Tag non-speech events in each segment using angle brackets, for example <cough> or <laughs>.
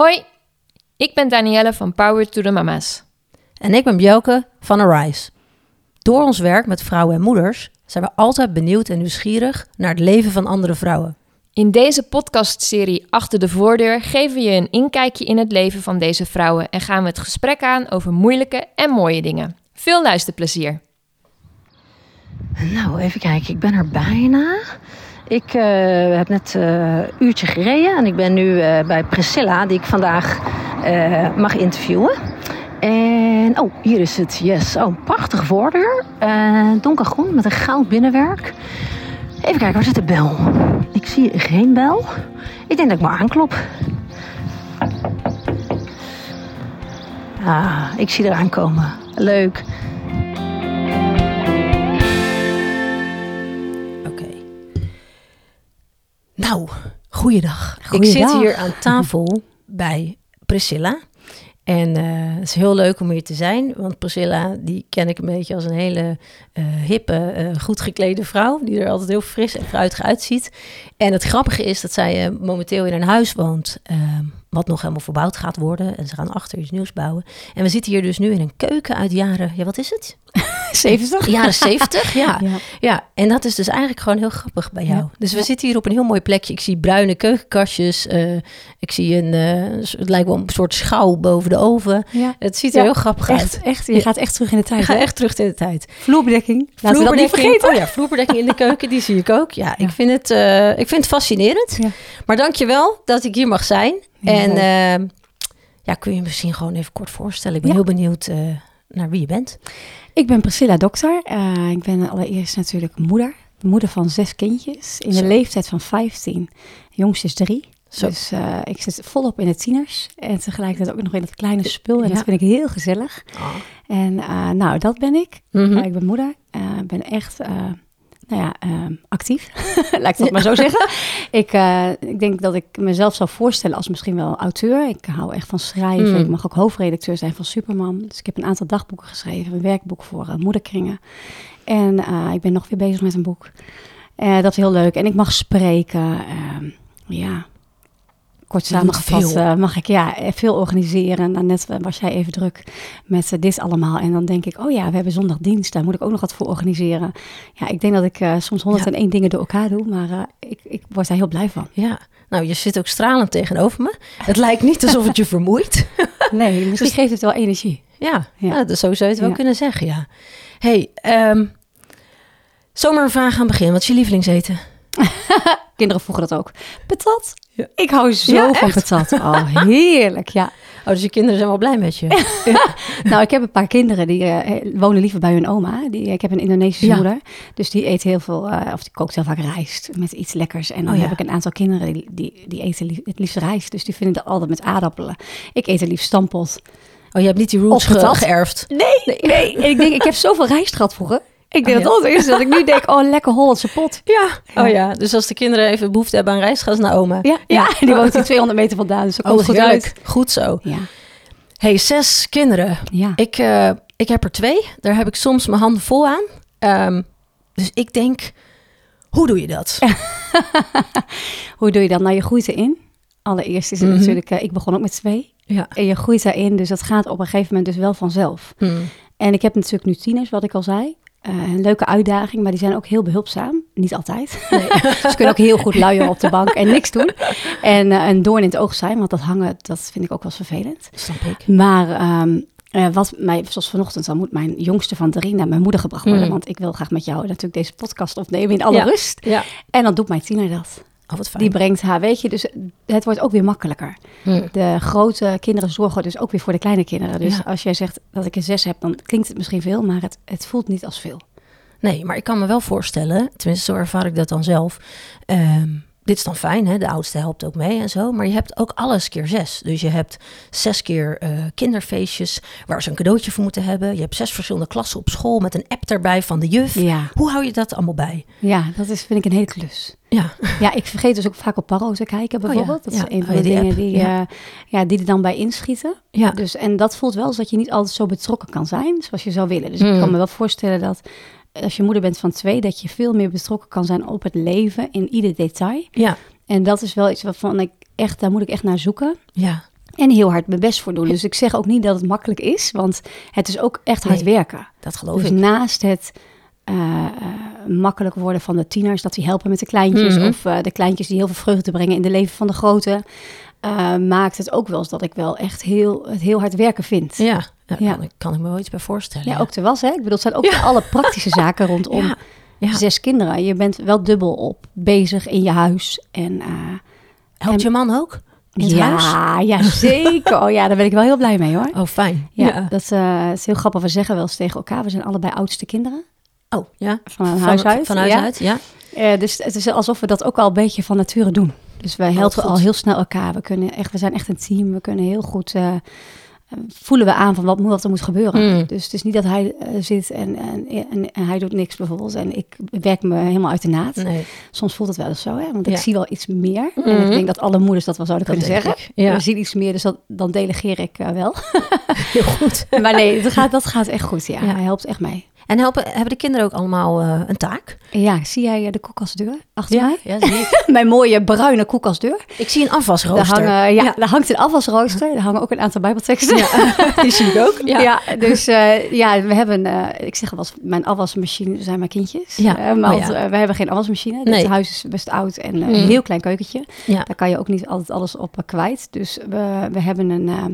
Hoi, ik ben Danielle van Power to the Mama's. En ik ben Bjelke van Arise. Door ons werk met vrouwen en moeders zijn we altijd benieuwd en nieuwsgierig naar het leven van andere vrouwen. In deze podcastserie Achter de Voordeur geven we je een inkijkje in het leven van deze vrouwen en gaan we het gesprek aan over moeilijke en mooie dingen. Veel luisterplezier. Nou, even kijken. Ik ben er bijna. Ik eh, heb net eh, een uurtje gereden en ik ben nu eh, bij Priscilla, die ik vandaag mag interviewen. En, oh, hier is het, yes. Oh, een prachtige voordeur. donkergroen met een goud binnenwerk. Even kijken, waar zit de bel? Ik zie geen bel. Ik denk dat ik maar aanklop. Ah, ik zie eraan komen. Leuk. Nou, goeiedag. Ik zit hier aan tafel <laughs> bij Priscilla. En uh, het is heel leuk om hier te zijn, want Priscilla, die ken ik een beetje als een hele uh, hippe, uh, goed geklede vrouw, die er altijd heel fris en fruitig uitziet. En het grappige is dat zij momenteel in een huis woont, ehm, wat nog helemaal verbouwd gaat worden. En ze gaan achter iets nieuws bouwen. En we zitten hier dus nu in een keuken uit jaren, ja wat is het? <laughs> 70? Jaren 70, ja. <laughs> ja. ja. en dat is dus eigenlijk gewoon heel grappig bij jou. Dus we zitten hier op een heel mooi plekje. Ik zie bruine keukenkastjes. Uh, ik zie een, uh, het lijkt wel een soort schouw boven de oven. Ja. Het ziet er heel grappig echt, uit. Echt, je gaat echt terug in de tijd. Ga echt terug in de tijd. Vloerbedekking. Laten vloerbedekking. we dat niet vergeten. Oh ja, vloerbedekking in de keuken, die zie ik ook. Ja, Ik, vind het, uh, ik vind het fascinerend. Maar dank je wel dat ik hier mag zijn. En ja, kun je misschien gewoon even kort voorstellen? Ik ben heel benieuwd naar wie je bent. Ik ben Priscilla Dokter. Uh, ik ben allereerst natuurlijk moeder. Moeder van zes kindjes in de leeftijd van 15. Jongste is drie. Zo. Dus uh, ik zit volop in het tieners. En tegelijkertijd ook nog in het kleine spul. En dat vind ik heel gezellig. Oh. En nou, dat ben ik. Mm -hmm. ik ben moeder. Ik ben echt nou ja, uh, actief, <laughs> laat ik dat maar zo zeggen. Ik, uh, ik denk dat ik mezelf zou voorstellen als misschien wel auteur. Ik hou echt van schrijven. Mm. Ik mag ook hoofdredacteur zijn van Superman. Dus ik heb een aantal dagboeken geschreven, een werkboek voor uh, moederkringen. En uh, ik ben nog weer bezig met een boek. dat is heel leuk. En ik mag spreken. Ehm, ja, kort samengevat uh, mag ik ja, veel organiseren. Nou, net was jij even druk met uh, dit allemaal. En dan denk ik, oh ja, we hebben zondagdienst. Daar moet ik ook nog wat voor organiseren. Ja, ik denk dat ik uh, soms 101 ja. dingen door elkaar doe. Maar ik, ik word daar heel blij van. Ja, nou, je zit ook stralend tegenover me. Het <laughs> lijkt niet alsof het je vermoeit. <laughs> nee, <laughs> misschien dus, geeft het wel energie. Ja, ja. ja dus zo zou je het wel kunnen zeggen, ja. hey, um, zomaar een vraag aan het begin. Wat is je lievelingseten? Kinderen vroegen dat ook. Patat. Ja. Ik hou zo ja, van patat. <laughs> Oh, heerlijk, ja. Oh, dus je kinderen zijn wel blij met je. <laughs> nou, ik heb een paar kinderen die uh, wonen liever bij hun oma. Die, ik heb een Indonesische moeder. Dus die eet heel veel, uh, of die kookt heel vaak rijst met iets lekkers. En dan oh, heb ik een aantal kinderen die, die, die eten lief, het liefst rijst. Dus die vinden het altijd met aardappelen. Ik eet het liefst stampot. Oh, je hebt niet die roots geërfd? Nee, nee, nee. En ik denk, ik heb zoveel rijst gehad vroeger. Ik denk oh, dat dat is dat ik nu denk, oh, lekker Hollandse pot. Ja. Oh ja, dus als de kinderen even behoefte hebben aan rijst, gaan ze naar oma. Ja, ja. die woont hier 200 meter vandaan, dus dat oh, goed uit. Goed zo. Ja. hey, zes kinderen. Ja. Ik, uh, ik heb er twee. Daar heb ik soms mijn handen vol aan. Um, dus ik denk, hoe doe je dat? <laughs> hoe doe je dat? Nou, je groeit erin. Allereerst is het mm -hmm. natuurlijk, uh, ik begon ook met twee. Ja. En je groeit daarin, dus dat gaat op een gegeven moment dus wel vanzelf. Mm. En ik heb natuurlijk nu tieners, wat ik al zei. Uh, een leuke uitdaging, maar die zijn ook heel behulpzaam. Niet altijd. Nee. <laughs> Ze kunnen ook heel goed luieren op de bank en niks doen. En uh, een doorn in het oog zijn, want dat hangen, dat vind ik ook wel vervelend. Snap ik. Maar um, uh, wat mij, zoals vanochtend, dan moet mijn jongste van drie naar mijn moeder gebracht worden. Mm. Want ik wil graag met jou natuurlijk deze podcast opnemen in alle ja. rust. Ja. En dan doet mijn tiener dat. Oh, die brengt haar, weet je, dus het wordt ook weer makkelijker. Hmm. De grote kinderen zorgen dus ook weer voor de kleine kinderen. Dus ja. als jij zegt dat ik een zes heb, dan klinkt het misschien veel, maar het, het voelt niet als veel. Nee, maar ik kan me wel voorstellen, tenminste zo ervaar ik dat dan zelf. Um, dit is dan fijn, hè? de oudste helpt ook mee en zo. Maar je hebt ook alles keer zes. Dus je hebt zes keer uh, kinderfeestjes waar ze een cadeautje voor moeten hebben. Je hebt zes verschillende klassen op school met een app erbij van de juf. Ja. Hoe hou je dat allemaal bij? Ja, dat is, vind ik een hele klus. Ja. ja, ik vergeet dus ook vaak op Paro te kijken bijvoorbeeld. Oh ja. Dat is een van de dingen die, ja. Uh, ja, die er dan bij inschieten. Ja. Dus, en dat voelt wel als dat je niet altijd zo betrokken kan zijn zoals je zou willen. Dus ik kan me wel voorstellen dat als je moeder bent van twee, dat je veel meer betrokken kan zijn op het leven in ieder detail. Ja. En dat is wel iets waarvan ik echt, daar moet ik echt naar zoeken. Ja. En heel hard mijn best voor doen. Dus ik zeg ook niet dat het makkelijk is, want het is ook echt hard werken. Dat geloof dus ik. naast het uh, uh, makkelijk worden van de tieners, dat die helpen met de kleintjes, Mhm. of uh, de kleintjes die heel veel vreugde brengen in de leven van de grote, uh, maakt het ook wel eens dat ik wel echt heel, het heel hard werken vind. Ja, ja, Ja. Kan, ik, kan ik me wel iets bij voorstellen. Ja, ook te was, hè? Ik bedoel, het zijn ook alle praktische zaken <laughs> rondom zes kinderen. Je bent wel dubbel op bezig in je huis. En, eh, Helpt en- je man ook? Ja, huis? ja, <laughs> zeker. Oh ja, daar ben ik wel heel blij mee hoor. Oh, fijn. Ja, dat eh, is heel grappig. We zeggen wel eens tegen elkaar, we zijn allebei oudste kinderen Oh, ja. van een huis uit. Van huis ja. uit, ja. Dus het is alsof we dat ook al een beetje van nature doen. Dus wij helpen al heel snel elkaar. We, kunnen echt, we zijn echt een team. We kunnen heel goed... eh, voelen we aan van wat, moet, wat er moet gebeuren. Mm. Dus het is niet dat hij eh, zit en, en, en, en hij doet niks bijvoorbeeld. En ik werk me helemaal uit de naad. Nee. Soms voelt het wel eens zo, hè? want Ja. ik zie wel iets meer. En Mhm. ik denk dat alle moeders dat wel zouden Dat kunnen zeggen. ik, ja. We zien iets meer, dus dat, dan delegeer ik eh, wel. <laughs> Heel goed. <laughs> maar nee, dat gaat, dat gaat echt goed. Ja. Ja. hij helpt echt mee. En helpen, hebben de kinderen ook allemaal eh, een taak? Ja, zie jij eh, de koelkastdeur achter mij? ja, zie ik. <laughs> Mijn mooie bruine koelkastdeur. ik zie een Daar, afwasrooster. hangen, ja, daar hangt een afwasrooster. Daar hangen ook een aantal bijbelteksten. <laughs> Die zie ik ook. Ja, dus eh, ja, we hebben, eh, ik zeg wel mijn afwasmachine zijn mijn kindjes. Ja, Eh, maar oh ja. eh, we hebben geen afwasmachine. Nee. Het huis is best oud en eh, Mm. een heel klein keukentje. Ja. Daar kan je ook niet altijd alles op eh, kwijt. Dus we, we hebben een, eh,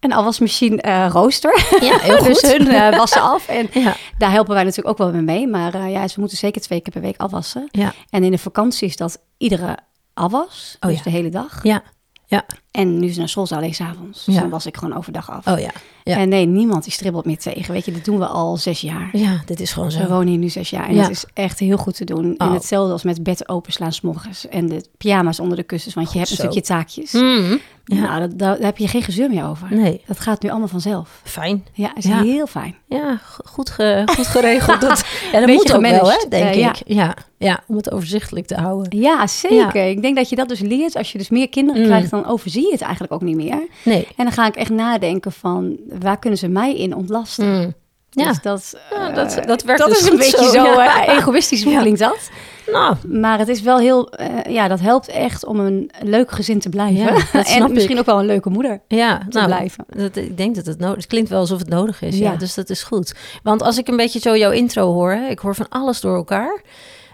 een afwasmachine eh, rooster. Ja, heel <laughs> dus goed. hun eh, wassen af. En <laughs> Ja. daar helpen wij natuurlijk ook wel mee mee. Maar eh, ja, ze moeten zeker twee keer per week afwassen. Ja. En in de vakantie is dat iedere afwas. Oh dus ja. de hele dag. Ja. Ja. En nu ze naar school alleen s'avonds. Dus Ja. dan was ik gewoon overdag af. Oh ja. Ja. En nee, niemand die stribbelt meer tegen. Weet je, dat doen we al zes jaar. Ja, dit is gewoon zo. We wonen hier nu zes jaar en Ja. het is echt heel goed te doen. Oh. En hetzelfde als met bed openslaan s'morgens. En de pyjama's onder de kussens, want je hebt zo. natuurlijk je taakjes. Mm. Ja. Nou, dat, daar, daar heb je geen gezeur meer over. Nee. Dat gaat nu allemaal vanzelf. Fijn. Ja, is Ja. heel fijn. Ja, go- goed, ge- goed geregeld. <laughs> Dat, ja, dat Beetje moet ook wel, hè, denk Eh, ik. Ja. ja, om het overzichtelijk te houden. Ja, zeker. Ik denk dat je dat dus leert. Als je dus meer kinderen Mm. krijgt, dan overzie je het eigenlijk ook niet meer. Nee. En dan ga ik echt nadenken van, waar kunnen ze mij in ontlasten? Mm. Ja. Dus dat, Ja, eh, dat- dat werkt dat dus is een goed beetje zo, zo, ja. eh, egoïstisch Ja. klinkt dat. Nou, Maar het is wel heel, eh, ja, dat helpt echt om een leuk gezin te blijven. <laughs> En misschien ik. ook wel een leuke moeder ja, te nou, blijven. Dat, ik denk dat het nodig Het klinkt wel alsof het nodig is. Ja. Ja. dus dat is goed. Want als ik een beetje zo jouw intro hoor, hè, ik hoor van alles door elkaar.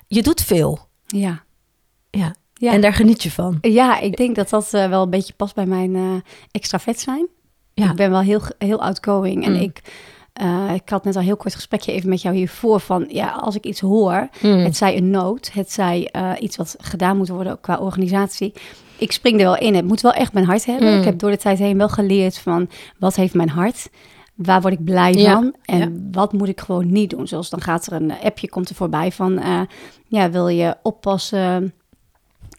Je doet veel. Ja. Ja. Ja. En daar geniet je van. ja, ik denk dat dat eh, wel een beetje past bij mijn eh extravet zijn. Ja. Ik ben wel heel, heel outgoing. En Mm. ik, eh, ik had net al heel kort gesprekje even met jou hiervoor van... ja, als ik iets hoor, Mm. het zij een nood, het zij iets wat gedaan moet worden qua organisatie... Ik spring er wel in. Het moet wel echt mijn hart hebben. Mm. Ik heb door de tijd heen wel geleerd van wat heeft mijn hart? Waar word ik blij Ja, van? En ja. wat moet ik gewoon niet doen? Zoals dan gaat er een appje komt er voorbij van... ja, wil je oppassen...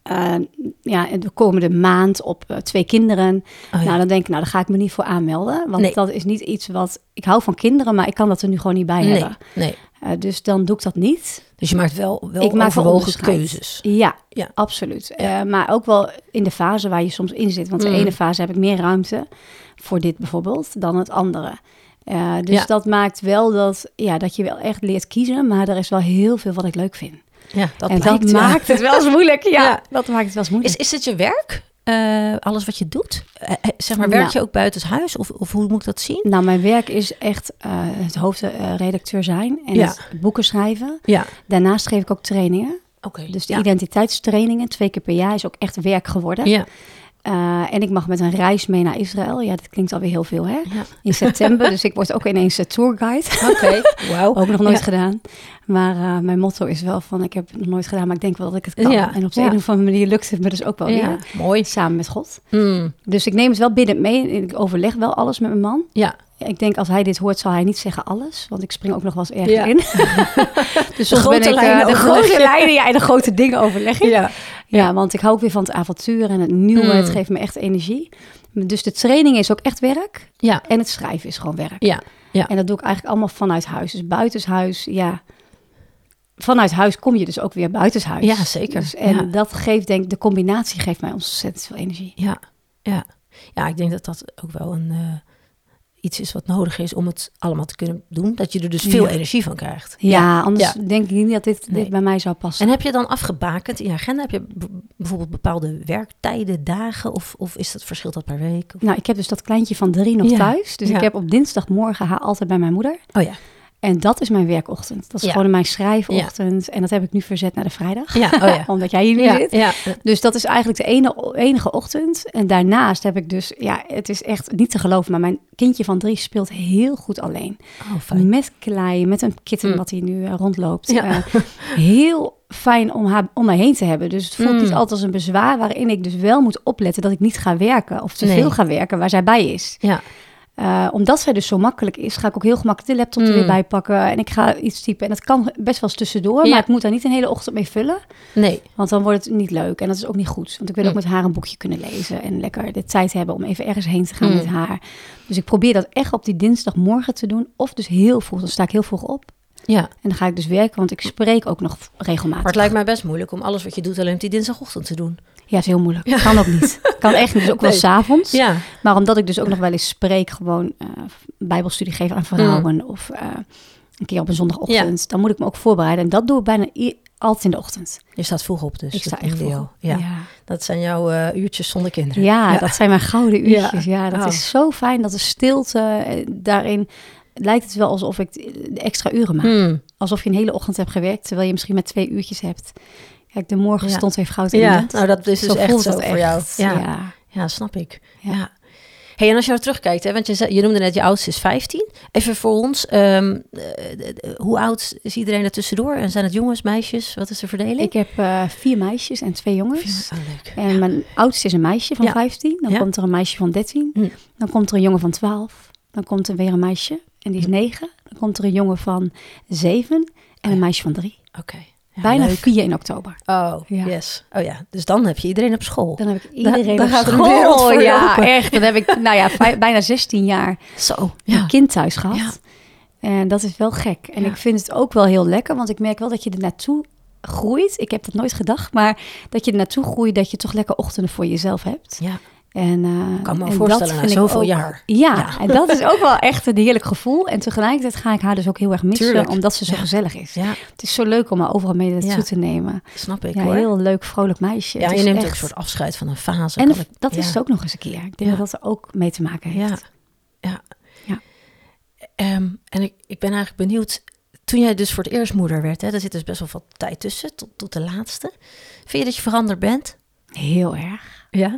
eh, ja, de komende maand op eh, twee kinderen. Oh, ja. Nou, dan denk ik, nou, daar ga ik me niet voor aanmelden. Want Nee. dat is niet iets wat... Ik hou van kinderen, maar ik kan dat er nu gewoon niet bij nee, hebben. nee. Eh, dus dan doe ik dat niet. Dus je maakt wel, wel Ik maak wel keuzes. Ja, Ja. absoluut. Maar ook wel in de fase waar je soms in zit. Want Mm. de ene fase heb ik meer ruimte voor dit bijvoorbeeld dan het andere. Dus dat maakt wel dat, ja, dat je wel echt leert kiezen. Maar er is wel heel veel wat ik leuk vind. Ja, dat en blijkt, dat ja. maakt het wel eens moeilijk. Ja, Ja. dat maakt het wel eens moeilijk. Is, is het je werk? Eh, alles wat je doet? Eh, eh, zeg maar, werk Nou. je ook buiten huis? Of, of hoe moet ik dat zien? Nou, mijn werk is echt het hoofdredacteur zijn en Ja. het boeken schrijven. Ja. Daarnaast geef ik ook trainingen. Oké. Dus de identiteitstrainingen, twee keer per jaar, is ook echt werk geworden. Ja. Eh, en ik mag met een reis mee naar Israël. Ja, dat klinkt alweer heel veel, hè? Ja. In september. dus ik word ook ineens eh, tourguide. <laughs> Oké. Wauw. Ook nog nooit Ja. gedaan. Maar eh, mijn motto is wel van, ik heb het nog nooit gedaan, maar ik denk wel dat ik het kan. Ja. En op de een of andere manier lukt het me dus ook wel weer. mooi. Samen met God. Mm. Dus ik neem het wel binnen mee. Ik overleg wel alles met mijn man. Ja. Ik denk als hij dit hoort, zal hij niet zeggen alles. Want ik spring ook nog wel eens erg Ja. in. <laughs> dus soms grote ben ik, lijnen de <laughs> grote lijnen ja, en de grote dingen overleg ik. Ja. Ja, want ik hou ook weer van het avontuur en het nieuwe. Mm. Het geeft me echt energie. Dus de training is ook echt werk. Ja. En het schrijven is gewoon werk. Ja. Ja. En dat doe ik eigenlijk allemaal vanuit huis. Dus buitenshuis, ja. Vanuit huis kom je dus ook weer buitenshuis. Ja, zeker. Dus, en Ja. dat geeft, denk ik, de combinatie geeft mij ontzettend veel energie. Ja. Ja. Ja, ik denk dat dat ook wel een... eh, iets is wat nodig is om het allemaal te kunnen doen, dat je er dus veel energie van krijgt. Ja, anders denk ik niet dat dit, dit bij mij zou passen. En heb je dan afgebakend in je agenda? Heb je bijvoorbeeld bepaalde werktijden, dagen of, of is dat verschilt dat per week? Of? Nou, ik heb dus dat kleintje van drie nog thuis. Dus ik heb op dinsdagmorgen haar altijd bij mijn moeder. Oh ja. En dat is mijn werkochtend. Dat is gewoon mijn schrijfochtend. En dat heb ik nu verzet naar de vrijdag. Ja. Oh. <laughs> Omdat jij hier nu zit. Dus dat is eigenlijk de ene, enige ochtend. En daarnaast heb ik dus... Ja, het is echt niet te geloven. Maar mijn kindje van drie speelt heel goed alleen. Oh, fijn. Met klei, met een kitten mm. wat hij nu uh, rondloopt. Uh, heel fijn om haar om mij heen te hebben. Dus het voelt niet mm. altijd als een bezwaar... waarin ik dus wel moet opletten dat ik niet ga werken... of te veel ga werken waar zij bij is. Ja. Uh, omdat zij dus zo makkelijk is, ga ik ook heel gemakkelijk de laptop er weer mm. bij pakken. En ik ga iets typen. En dat kan best wel eens tussendoor. Maar ik moet daar niet een hele ochtend mee vullen. Nee. Want dan wordt het niet leuk. En dat is ook niet goed. Want ik wil ook mm. met haar een boekje kunnen lezen. En lekker de tijd hebben om even ergens heen te gaan mm. met haar. Dus ik probeer dat echt op die dinsdagmorgen te doen. Of dus heel vroeg. Dan sta ik heel vroeg op. Ja. En dan ga ik dus werken, want ik spreek ook nog regelmatig. Maar het lijkt mij best moeilijk om alles wat je doet alleen op die dinsdagochtend te doen. Ja, is heel moeilijk. Ja. Kan ook niet. Kan echt niet. Dus ook wel s'avonds. Ja. Maar omdat ik dus ook nog wel eens spreek, gewoon uh, bijbelstudie geven aan vrouwen. Mm. Of uh, een keer op een zondagochtend. Dan moet ik me ook voorbereiden. En dat doe ik bijna altijd in de ochtend. Je staat vroeg op dus. Ik sta echt vroeg ja. ja. Dat zijn jouw uh, uurtjes zonder kinderen. Ja, dat zijn mijn gouden uurtjes. Ja, dat oh. is zo fijn. Dat de stilte daarin lijkt het wel alsof ik de extra uren maak. Mm. Alsof je een hele ochtend hebt gewerkt, terwijl je misschien maar twee uurtjes hebt. Kijk, de morgen stond heeft goud in ja. Nou, dat is dus echt zo voor echt. jou. Ja. ja. snap ik. Ja. Hey, en als je nou terugkijkt, hè, want je, je noemde net je oudste is 15. Even voor ons, um, hoe oud is iedereen er tussendoor? En zijn het jongens, meisjes? Wat is de verdeling? Ik heb uh, vier meisjes en twee jongens. Oh, leuk. En mijn oudste is een meisje van 15. Dan komt er een meisje van 13. Hm. Dan komt er een jongen van 12. Dan komt er weer een meisje en die is 9. Hm. Dan komt er een jongen van 7 en een meisje van 3. Oké. Bijna leuk. 4 in oktober. Oh, yes. Oh ja, dus dan heb je iedereen op school. Dan heb ik iedereen op school. Oh <laughs> ja, echt. Dan heb ik, nou ja, bijna 16 jaar Zo, ja. een kind thuis gehad. Ja. En dat is wel gek. En ik vind het ook wel heel lekker, want ik merk wel dat je er naartoe groeit. Ik heb dat nooit gedacht, maar dat je er naartoe groeit, dat je toch lekker ochtenden voor jezelf hebt. Ja. En, uh, kan me voorstellen na zoveel jaar. Ja, en dat is ook wel echt een heerlijk gevoel. En tegelijkertijd ga ik haar dus ook heel erg missen, omdat ze zo gezellig is. Ja. Het is zo leuk om haar overal mee naartoe te nemen. Snap ik ja, hoor. Heel leuk, vrolijk meisje. Ja, je neemt echt... ook een soort afscheid van een fase. En dat is het ook nog eens een keer. Ik denk dat dat er ook mee te maken heeft. Ja, ja. Um, en ik, ik ben eigenlijk benieuwd, toen jij dus voor het eerst moeder werd, hè, daar zit dus best wel wat tijd tussen, tot, tot de laatste. Vind je dat je veranderd bent? Heel erg. Ja.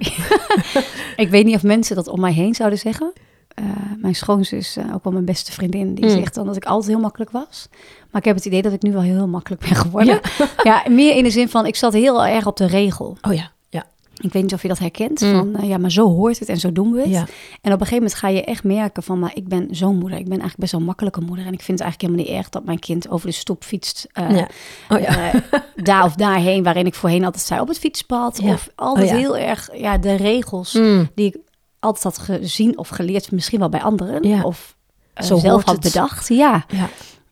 <laughs> ik weet niet of mensen dat om mij heen zouden zeggen. Uh, mijn schoonzus, uh, ook wel mijn beste vriendin, die mm. zegt dan dat ik altijd heel makkelijk was. Maar ik heb het idee dat ik nu wel heel makkelijk ben geworden. Ja, ja meer in de zin van, ik zat heel erg op de regel. Oh ja. Ik weet niet of je dat herkent. Mm. Van uh, ja, maar zo hoort het en zo doen we het. Ja. En op een gegeven moment ga je echt merken van, maar ik ben zo'n moeder. Ik ben eigenlijk best wel een makkelijke moeder. En ik vind het eigenlijk helemaal niet erg dat mijn kind over de stoep fietst. Uh, ja. Oh, ja. Uh, daar of daarheen, waarin ik voorheen altijd zei op het fietspad. Of altijd oh, heel erg ja, de regels mm. die ik altijd had gezien of geleerd, misschien wel bij anderen. Of zo zelf had bedacht. Ja.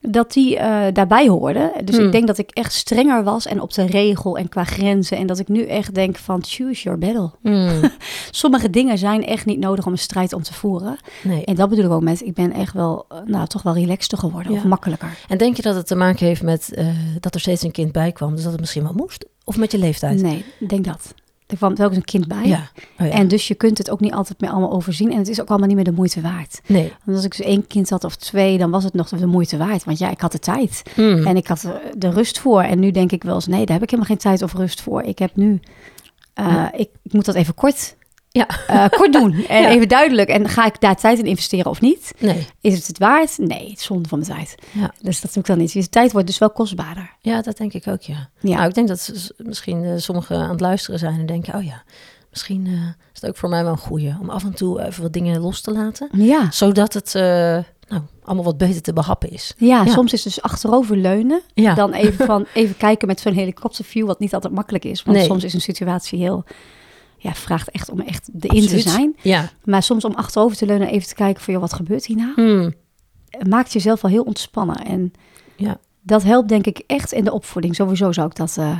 Dat die uh, daarbij hoorden. Dus ik hmm. denk dat ik echt strenger was en op de regel en qua grenzen. En dat ik nu echt denk van choose your battle. Hmm. <laughs> Sommige dingen zijn echt niet nodig om een strijd om te voeren. Nee. En dat bedoel ik ook met, ik ben echt wel, uh, nou toch wel relaxter geworden of makkelijker. En denk je dat het te maken heeft met uh, dat er steeds een kind bij kwam, dus dat het misschien wel moest? Of met je leeftijd? Nee, ik denk dat. Er kwam telkens een kind bij. Ja. Oh, ja. En dus je kunt het ook niet altijd meer allemaal overzien. En het is ook allemaal niet meer de moeite waard. Nee. Want als ik dus één kind had of twee, dan was het nog de moeite waard. Want ja, ik had de tijd. Mm. En ik had de rust voor. En nu denk ik wel eens, nee, daar heb ik helemaal geen tijd of rust voor. Ik heb nu, uh, ja. ik, ik, moet dat even kort ja. Uh, kort doen <laughs> en ja. even duidelijk. En ga ik daar tijd in investeren of niet? Nee. Is het het waard? Nee, het is zonde van mijn tijd. Ja. Dus dat doe ik dan niet. Dus tijd wordt dus wel kostbaarder. Ja, dat denk ik ook, ja. ja. Nou, ik denk dat misschien uh, sommigen aan het luisteren zijn en denken... oh ja, misschien uh, is het ook voor mij wel een goeie... om af en toe even wat dingen los te laten. Ja. Zodat het... nou, allemaal wat beter te behappen is. Ja, soms is dus achterover leunen. Ja. Dan even, van, even kijken met zo'n helikopterview... wat niet altijd makkelijk is. Want nee. soms is een situatie heel ja, vraagt echt om echt erin te zijn. Ja. Maar soms om achterover te leunen, even te kijken van, joh, wat gebeurt hier nou? Hmm. Maakt jezelf wel heel ontspannen. En ja. dat helpt denk ik echt in de opvoeding. Sowieso zou ik dat uh,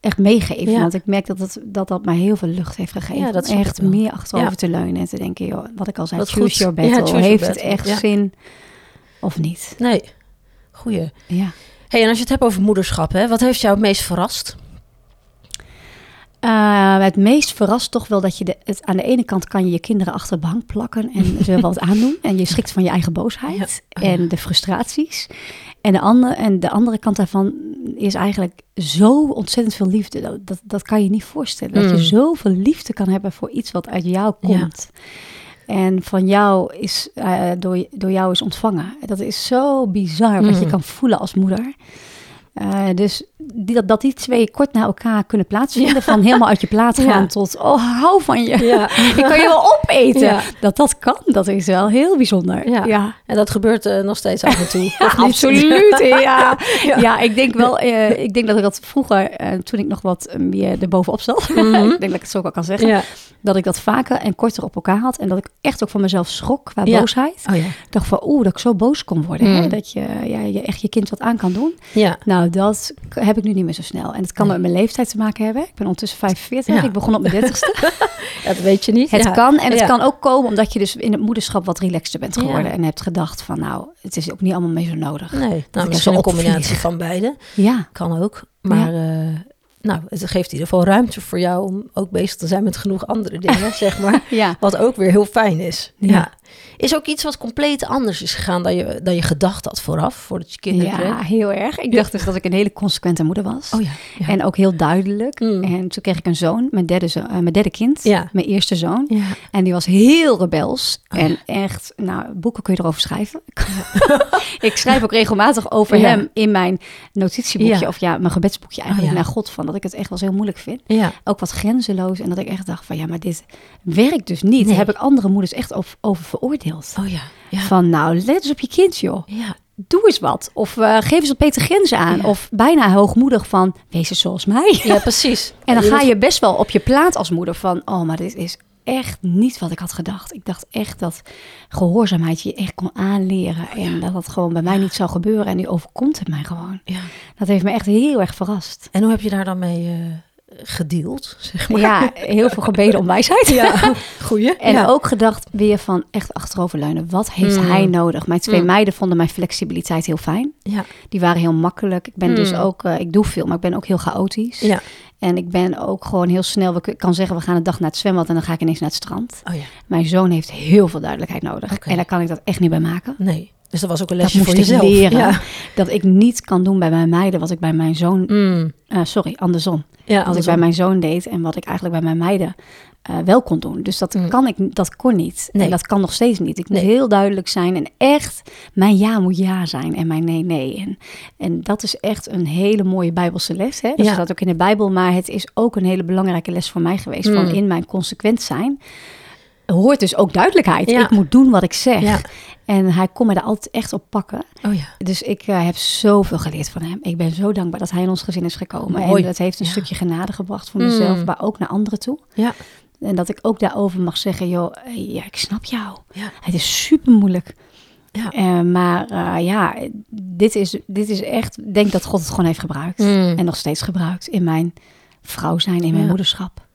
echt meegeven. Want ik merk dat, het, dat dat mij heel veel lucht heeft gegeven. Ja, dat echt meer achterover te leunen en te denken, joh, wat ik al zei, choose goed. your battle. heeft het echt zin of niet? Nee, goeie. Ja. Hey, en als je het hebt over moederschap, hè, wat heeft jou het meest verrast? Uh, het meest verrast toch wel dat je de, het, aan de ene kant kan je je kinderen achter de bank plakken en ze wat aandoen. En je schrikt van je eigen boosheid en de frustraties. En de, andere, en de andere kant daarvan is eigenlijk zo ontzettend veel liefde. Dat, dat, dat kan je niet voorstellen. Dat je mm. zoveel liefde kan hebben voor iets wat uit jou komt. En van jou is, uh, door, door jou is ontvangen. Dat is zo bizar wat je mm. kan voelen als moeder. Uh, dus die, dat, dat die twee kort na elkaar kunnen plaatsvinden. Van helemaal uit je plaats <laughs> gaan tot, oh, hou van je. Ja. <laughs> Ik kan je wel opeten. Dat dat kan, dat is wel heel bijzonder. Ja, en dat gebeurt uh, nog steeds af en toe. <laughs> absoluut, ja. ja. ik denk wel, uh, ik denk dat ik dat vroeger, toen ik nog wat meer erbovenop zat. Mm -hmm. ik denk dat ik het zo wel kan zeggen. Dat ik dat vaker en korter op elkaar had. En dat ik echt ook van mezelf schrok qua boosheid. Oh, dacht van, oeh, dat ik zo boos kon worden. Hè? Mm. Dat je, ja, je echt je kind wat aan kan doen. Ja. Nou, dat heb ik nu niet meer zo snel. En het kan met mijn leeftijd te maken hebben. Ik ben ondertussen 45. Ik begon op mijn 30ste. <laughs> dat weet je niet. Het kan. En het kan ook komen omdat je dus in het moederschap wat relaxter bent geworden. En hebt gedacht van nou, het is ook niet allemaal meer zo nodig. Nee, nou, misschien een combinatie van beide. Ja. Kan ook. Maar uh, nou, het geeft in ieder geval ruimte voor jou om ook bezig te zijn met genoeg andere dingen, <laughs> zeg maar. ja. Wat ook weer heel fijn is. Ja. Is ook iets wat compleet anders is gegaan dan je, dan je gedacht had vooraf, voordat je kinderen ja, kreeg? Heel erg. Ik dacht dus dat ik een hele consequente moeder was. Oh ja, ja. En ook heel duidelijk. Mm. En toen kreeg ik een zoon, mijn derde, zo, uh, mijn derde kind, ja. mijn eerste zoon. Ja. En die was heel rebels. Oh, en echt, nou, boeken kun je erover schrijven. <laughs> ik schrijf ook regelmatig over hem in mijn notitieboekje, of ja, mijn gebedsboekje eigenlijk oh, naar God, van dat ik het echt wel heel moeilijk vind. Ook wat grenzeloos. En dat ik echt dacht van, ja, maar dit werkt dus niet. Nee. Daar heb ik andere moeders echt over, over veroordeeld. Oh ja, ja. Van nou, let eens op je kind, joh. Ja. Doe eens wat. Of uh, geef eens wat Peter Grens aan. Of bijna hoogmoedig van, wees eens zoals mij. Ja, precies. <laughs> en dan ga je best wel op je plaat als moeder van, oh, maar dit is echt niet wat ik had gedacht. Ik dacht echt dat gehoorzaamheid je echt kon aanleren. En dat dat gewoon bij mij niet zou gebeuren. En nu overkomt het mij gewoon. Ja. Dat heeft me echt heel erg verrast. En hoe heb je daar dan mee... Uh gedeeld, zeg maar. Ja, heel veel gebeden om wijsheid. Ja, <laughs> goeie. En ook gedacht weer van echt achteroverleunen. Wat heeft mm. hij nodig? Mijn twee mm. meiden vonden mijn flexibiliteit heel fijn. Ja. Die waren heel makkelijk. Ik ben dus mm. ook, uh, ik doe veel, maar ik ben ook heel chaotisch. Ja. En ik ben ook gewoon heel snel, we kan zeggen we gaan een dag naar het zwembad en dan ga ik ineens naar het strand. Oh ja. Mijn zoon heeft heel veel duidelijkheid nodig. En daar kan ik dat echt niet bij maken. Nee. Dus dat was ook een lesje voor jezelf. leren. Ja. Dat ik niet kan doen bij mijn meiden wat ik bij mijn zoon... Mm. Uh, sorry, andersom. Ja, wat ik bij mijn zoon deed en wat ik eigenlijk bij mijn meiden uh, wel kon doen. Dus dat, mm. kan ik, dat kon niet. Nee. En dat kan nog steeds niet. Ik moet heel duidelijk zijn en echt... Mijn ja moet ja zijn en mijn nee nee. En, en dat is echt een hele mooie bijbelse les. Hè? Ja. dat ook in de Bijbel. Maar het is ook een hele belangrijke les voor mij geweest. Mm. Van in mijn consequent zijn hoort dus ook duidelijkheid. Ik moet doen wat ik zeg. Ja. En hij kon me daar altijd echt op pakken. Oh ja. Dus ik uh, heb zoveel geleerd van hem. Ik ben zo dankbaar dat hij in ons gezin is gekomen. Mooi. En dat heeft een stukje genade gebracht voor mezelf, mm. maar ook naar anderen toe. Ja. En dat ik ook daarover mag zeggen, joh, ja, ik snap jou. Het is super moeilijk. Ja. Uh, maar uh, ja, dit is, dit is echt, ik denk dat God het gewoon heeft gebruikt. Mm. En nog steeds gebruikt in mijn vrouw zijn, in mijn moederschap.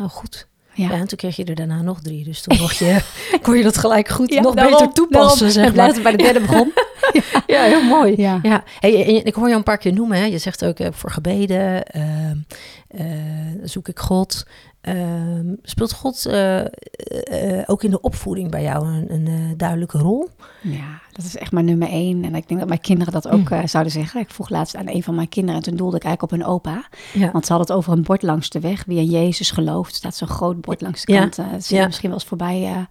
Oh, goed. Ja. en toen kreeg je er daarna nog drie. Dus toen mocht je, <laughs> kon je dat gelijk goed nog beter toepassen. Zeg maar. bij de derde begon. <laughs> ja, heel mooi. Ja. ja. Hey, ik hoor je een paar keer noemen. Hè. Je zegt ook uh, voor gebeden, uh, uh, zoek ik God. Ehm, speelt God ook in de opvoeding bij jou een, een duidelijke rol? Ja, dat is echt maar nummer één. En ik denk dat mijn kinderen dat ook mm. zouden zeggen. Ik vroeg laatst aan een van mijn kinderen en toen doelde ik eigenlijk op hun opa. Want ze hadden het over een bord langs de weg. Wie in Jezus gelooft. Er staat zo'n groot bord langs de kant. Ja. Uh, misschien wel eens voorbij. Uh, er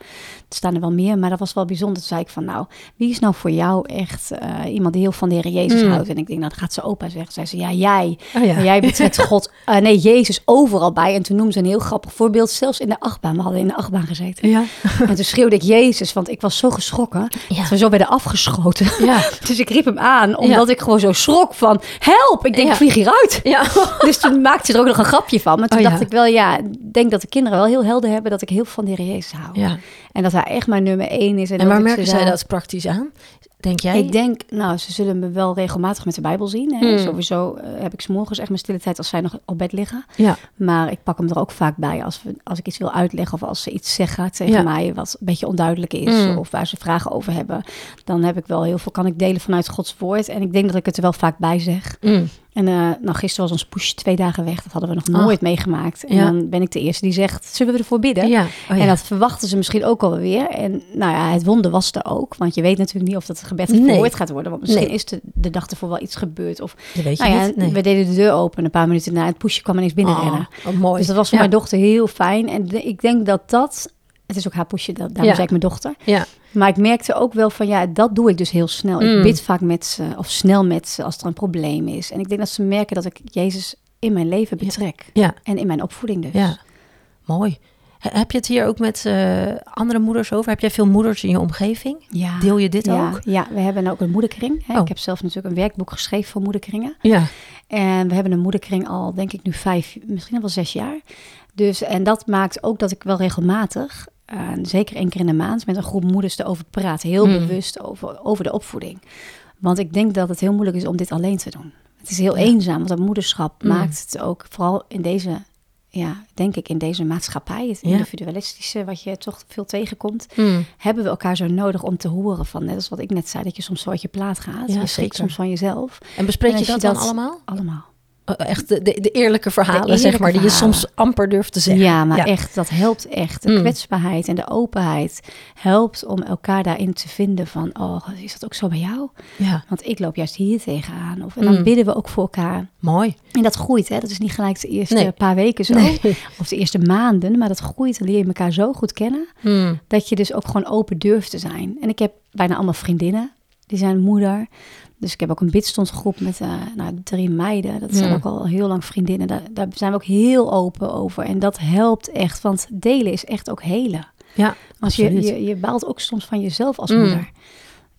staan er wel meer. Maar dat was wel bijzonder. Toen zei ik van nou, wie is nou voor jou echt iemand die heel van de Heer Jezus mm. houdt? En ik denk, nou dat gaat ze opa zeggen. Zei ze, ja jij. Oh, ja. jij betrekt God, <laughs> nee Jezus overal bij. En toen noemde ze een heel grappig voorbeeld. Zelfs in de achtbaan. We hadden in de achtbaan gezeten. Ja. en toen schreeuwde ik Jezus. Want ik was zo geschrokken. Ja. we zo bij de afgeschoten. Ja. <laughs> dus ik riep hem aan, omdat ik gewoon zo schrok van... help, ik denk, ik vlieg hieruit. Ja. <laughs> dus toen maakte ze er ook nog een grapje van. Maar toen oh, dacht ik wel, ja, ik denk dat de kinderen wel heel helder hebben... dat ik heel van de Jezus hou. Ja. En dat hij echt mijn nummer één is. En, en waar merken zij dat praktisch aan? denk jij? Ik denk, nou, ze zullen me wel regelmatig met de Bijbel zien. Hè. Hmm. Sowieso uh, heb ik s'morgens echt mijn stille tijd als zij nog op bed liggen. Ja. Maar ik pak hem er ook vaak bij als, we, als ik iets wil uitleggen of als ze iets zeggen tegen mij wat een beetje onduidelijk is hmm. of waar ze vragen over hebben. Dan heb ik wel heel veel, kan ik delen vanuit Gods woord. En ik denk dat ik het er wel vaak bij zeg. Mm. En uh, nou, gisteren was ons push twee dagen weg. Dat hadden we nog nooit meegemaakt. En dan ben ik de eerste die zegt, zullen we ervoor bidden? Ja. Oh, en dat verwachten ze misschien ook alweer. En nou ja, het wonder was er ook. Want je weet natuurlijk niet of dat gebed verhoord gaat worden. Want misschien is de, de dag ervoor wel iets gebeurd. Of, weet je nou. We deden de deur open. Een paar minuten na het pushje kwam ineens binnenrennen. Oh, oh, mooi. Dus dat was voor mijn dochter heel fijn. En ik denk dat dat... Het is ook haar pushje, daarom zei ik mijn dochter. Ja. Maar ik merkte ook wel van ja, dat doe ik dus heel snel. Ik mm. bid vaak met ze of snel met ze als er een probleem is. En ik denk dat ze merken dat ik Jezus in mijn leven betrek. Ja. En in mijn opvoeding dus. Ja, mooi. Heb je het hier ook met uh, andere moeders over? Heb jij veel moeders in je omgeving? Ja. Deel je dit ja, ook? Ja, we hebben ook een moederkring. Hè. Oh. Ik heb zelf natuurlijk een werkboek geschreven voor moederkringen. Ja. En we hebben een moederkring al, denk ik, nu vijf, misschien wel zes jaar. Dus, en dat maakt ook dat ik wel regelmatig uh, zeker één keer in de maand, met een groep moeders erover praten. Heel hmm. bewust over, over de opvoeding. Want ik denk dat het heel moeilijk is om dit alleen te doen. Het is heel eenzaam, want dat moederschap hmm. maakt het ook, vooral in deze, ja, denk ik, in deze maatschappij, het individualistische, wat je toch veel tegenkomt, hmm. hebben we elkaar zo nodig om te horen van, net als wat ik net zei, dat je soms zo uit je plaat gaat. Ja, je schrikt soms van jezelf. En bespreek je dat, dan allemaal? Allemaal. Eh, echt de, de, eerlijke verhalen, zeg maar, die je soms amper durft te zeggen. Ja, maar echt, dat helpt echt. De mm. kwetsbaarheid en de openheid helpt om elkaar daarin te vinden van, oh, is dat ook zo bij jou? Ja. Want ik loop juist hier tegenaan. Of, en dan mm. bidden we ook voor elkaar. Mooi. En dat groeit, hè. Dat is niet gelijk de eerste paar weken zo, <laughs> of de eerste maanden, maar dat groeit. Dan leer je elkaar zo goed kennen, mm. dat je dus ook gewoon open durft te zijn. En ik heb bijna allemaal vriendinnen, die zijn moeder. Dus ik heb ook een bidstondgroep met uh, nou, drie meiden. Dat zijn ook al heel lang vriendinnen. Daar, daar, zijn we ook heel open over. En dat helpt echt, want delen is echt ook helen. Ja, Als je, je, je baalt ook soms van jezelf als mm. moeder.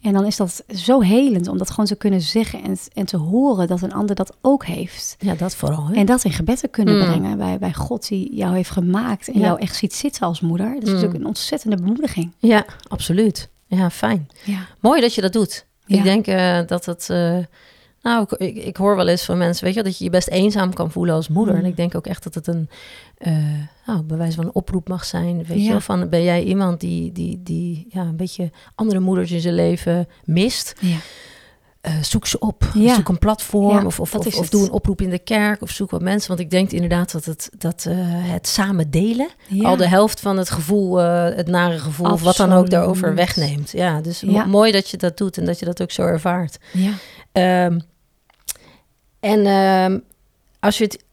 En dan is dat zo helend om dat gewoon te kunnen zeggen en, en te horen dat een ander dat ook heeft. Ja, dat vooral. Hè? En dat in gebed te kunnen mm. brengen bij, bij God die jou heeft gemaakt en jou echt ziet zitten als moeder. Dat is mm. natuurlijk een ontzettende bemoediging. Ja, absoluut. Ja, fijn. Ja. Mooi dat je dat doet. Ik denk uh, dat het. Uh, nou, ik, ik, hoor wel eens van mensen, weet je, dat je je best eenzaam kan voelen als moeder. En mm. ik denk ook echt dat het een, uh, nou, bewijs van een oproep mag zijn. Weet je, van ben jij iemand die, die, die ja, een beetje andere moeders in zijn leven mist? Ja. Uh, zoek ze op. Zoek een platform of, of, of, doe een oproep in de kerk of zoek wat mensen. Want ik denk inderdaad dat het, dat, uh, het samen delen al de helft van het gevoel, uh, het nare gevoel, of wat dan ook daarover wegneemt. Ja, dus mooi dat je dat doet en dat je dat ook zo ervaart. Ja. Um, en um, als je het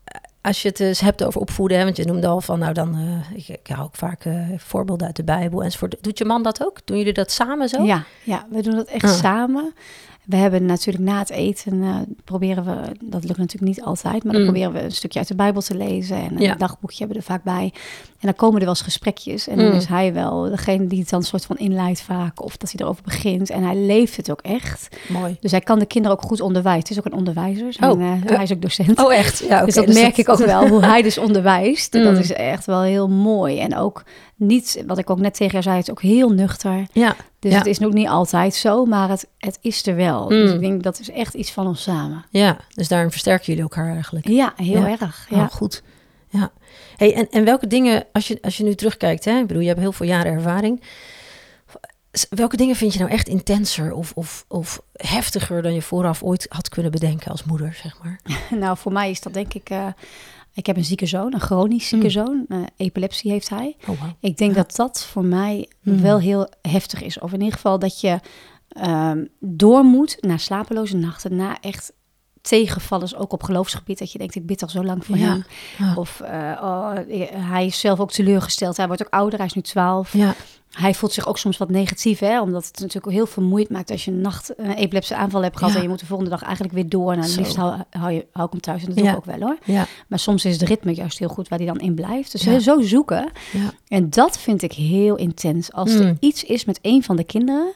als je het eens hebt over opvoeden, hè, want je noemde al van, nou dan, uh, ik, ik, hou ook vaak uh, voorbeelden uit de Bijbel enzovoort. Doet je man dat ook? Doen jullie dat samen zo? Ja, ja we doen dat echt ah. samen. We hebben natuurlijk na het eten, uh, proberen we, dat lukt natuurlijk niet altijd, maar dan mm. proberen we een stukje uit de Bijbel te lezen. En een dagboekje hebben we er vaak bij. En dan komen er wel eens gesprekjes. En dan mm. is hij wel degene die het dan soort van inleidt vaak, of dat hij erover begint. En hij leeft het ook echt. Mooi. Dus hij kan de kinderen ook goed onderwijzen. Het is ook een onderwijzer. Zijn, oh. Uh, hij is ook docent. Oh, echt? Ja, okay, dus dat dus merk ik ook wel, hoe hij dus onderwijst. Mm. <laughs> Dat is echt wel heel mooi. En ook niet, wat ik ook net tegen jou zei, het is ook heel nuchter. Ja. Dus het is nog niet altijd zo, maar het, het is er wel. Dus mm. ik denk dat is echt iets van ons samen. Ja, dus daarin versterken jullie elkaar eigenlijk. Ja, heel erg. Ja, oh, goed. Ja. Hey, en, en welke dingen, als je, als je nu terugkijkt, hè, ik bedoel, je hebt heel veel jaren ervaring. Welke dingen vind je nou echt intenser of, of, of heftiger dan je vooraf ooit had kunnen bedenken als moeder, zeg maar? <laughs> nou, voor mij is dat denk ik uh, ik heb een zieke zoon, een chronisch zieke mm. zoon. Uh, epilepsie heeft hij. Oh, Ik denk dat dat voor mij mm. wel heel heftig is. Of in ieder geval dat je um, door moet naar slapeloze nachten, na echt tegenvallers, ook op geloofsgebied, dat je denkt, ik bid al zo lang voor hem. Of uh, oh, hij is zelf ook teleurgesteld. Hij wordt ook ouder, hij is nu 12. Ja hij voelt zich ook soms wat negatief, hè? omdat het natuurlijk heel vermoeid maakt als je een nacht een epileptische aanval hebt gehad en je moet de volgende dag eigenlijk weer door. En nou, liefst hou, hou, je, hou ik hem thuis en dat doe ik ook wel hoor. Ja. Maar soms is het ritme juist heel goed waar hij dan in blijft. Dus zo zoeken. En dat vind ik heel intens. Als er mm. iets is met een van de kinderen,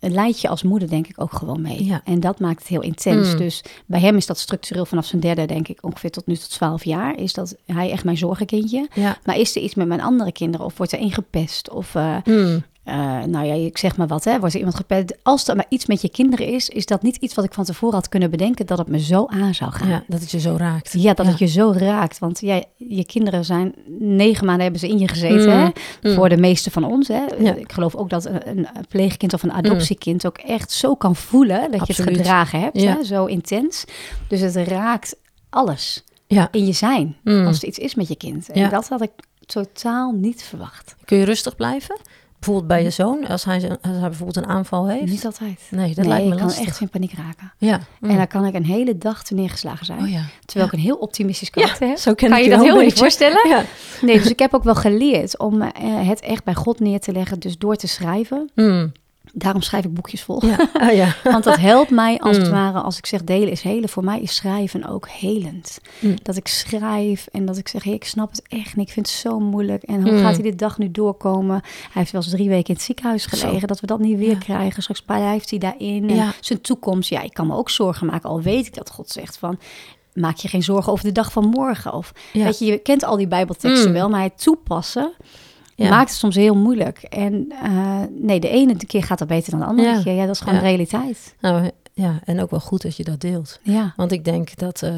leid je als moeder denk ik ook gewoon mee. Ja. En dat maakt het heel intens. Mm. Dus bij hem is dat structureel vanaf zijn derde, denk ik, ongeveer tot nu tot twaalf jaar. Is dat hij echt mijn zorgenkindje. Ja. Maar is er iets met mijn andere kinderen? Of wordt er ingepest? Of uh, mm. Uh, nou ja, ik zeg maar wat, hè, wordt er iemand gepest. Als er maar iets met je kinderen is, is dat niet iets wat ik van tevoren had kunnen bedenken dat het me zo aan zou gaan. Ja, dat het je zo raakt. Ja, dat het je zo raakt. Want ja, je kinderen zijn negen maanden hebben ze in je gezeten, hè, mm, mm. voor de meeste van ons. Hè. Ik geloof ook dat een, een pleegkind of een adoptiekind ook echt zo kan voelen dat je het gedragen hebt, hè, zo intens. Dus het raakt alles ja. in je zijn mm. als er iets is met je kind. En dat had ik totaal niet verwacht. Kun je rustig blijven? Bijvoorbeeld bij je zoon, als hij, als hij bijvoorbeeld een aanval heeft? Niet altijd. Nee, dat lijkt me ik kan echt in paniek raken. Ja. En dan kan ik een hele dag te neergeslagen zijn. Oh, ja. Terwijl ik een heel optimistisch karakter ja, heb. Zo kan je dat heel goed voorstellen? Ja. Nee, dus ik heb ook wel geleerd om uh, het echt bij God neer te leggen. Dus door te schrijven. Mm. Daarom schrijf ik boekjes vol. Ja. Oh, <laughs> ja. Want dat helpt mij als het mm. ware, als ik zeg delen is helen. Voor mij is schrijven ook helend. Mm. Dat ik schrijf en dat ik zeg, hey, ik snap het echt niet. Ik vind het zo moeilijk. En hoe mm. gaat hij dit dag nu doorkomen? Hij heeft wel eens drie weken in het ziekenhuis gelegen. Dat we dat niet weer krijgen. Straks blijft hij daarin. En zijn toekomst. Ja, ik kan me ook zorgen maken. Al weet ik dat God zegt van, maak je geen zorgen over de dag van morgen. Of weet je, je kent al die bijbelteksten wel. Maar het toepassen maakt het soms heel moeilijk. En uh, nee, de ene keer gaat dat beter dan de andere ja. keer. Ja, dat is gewoon de realiteit. Nou, ja, en ook wel goed dat je dat deelt. Ja. Want ik denk dat, uh,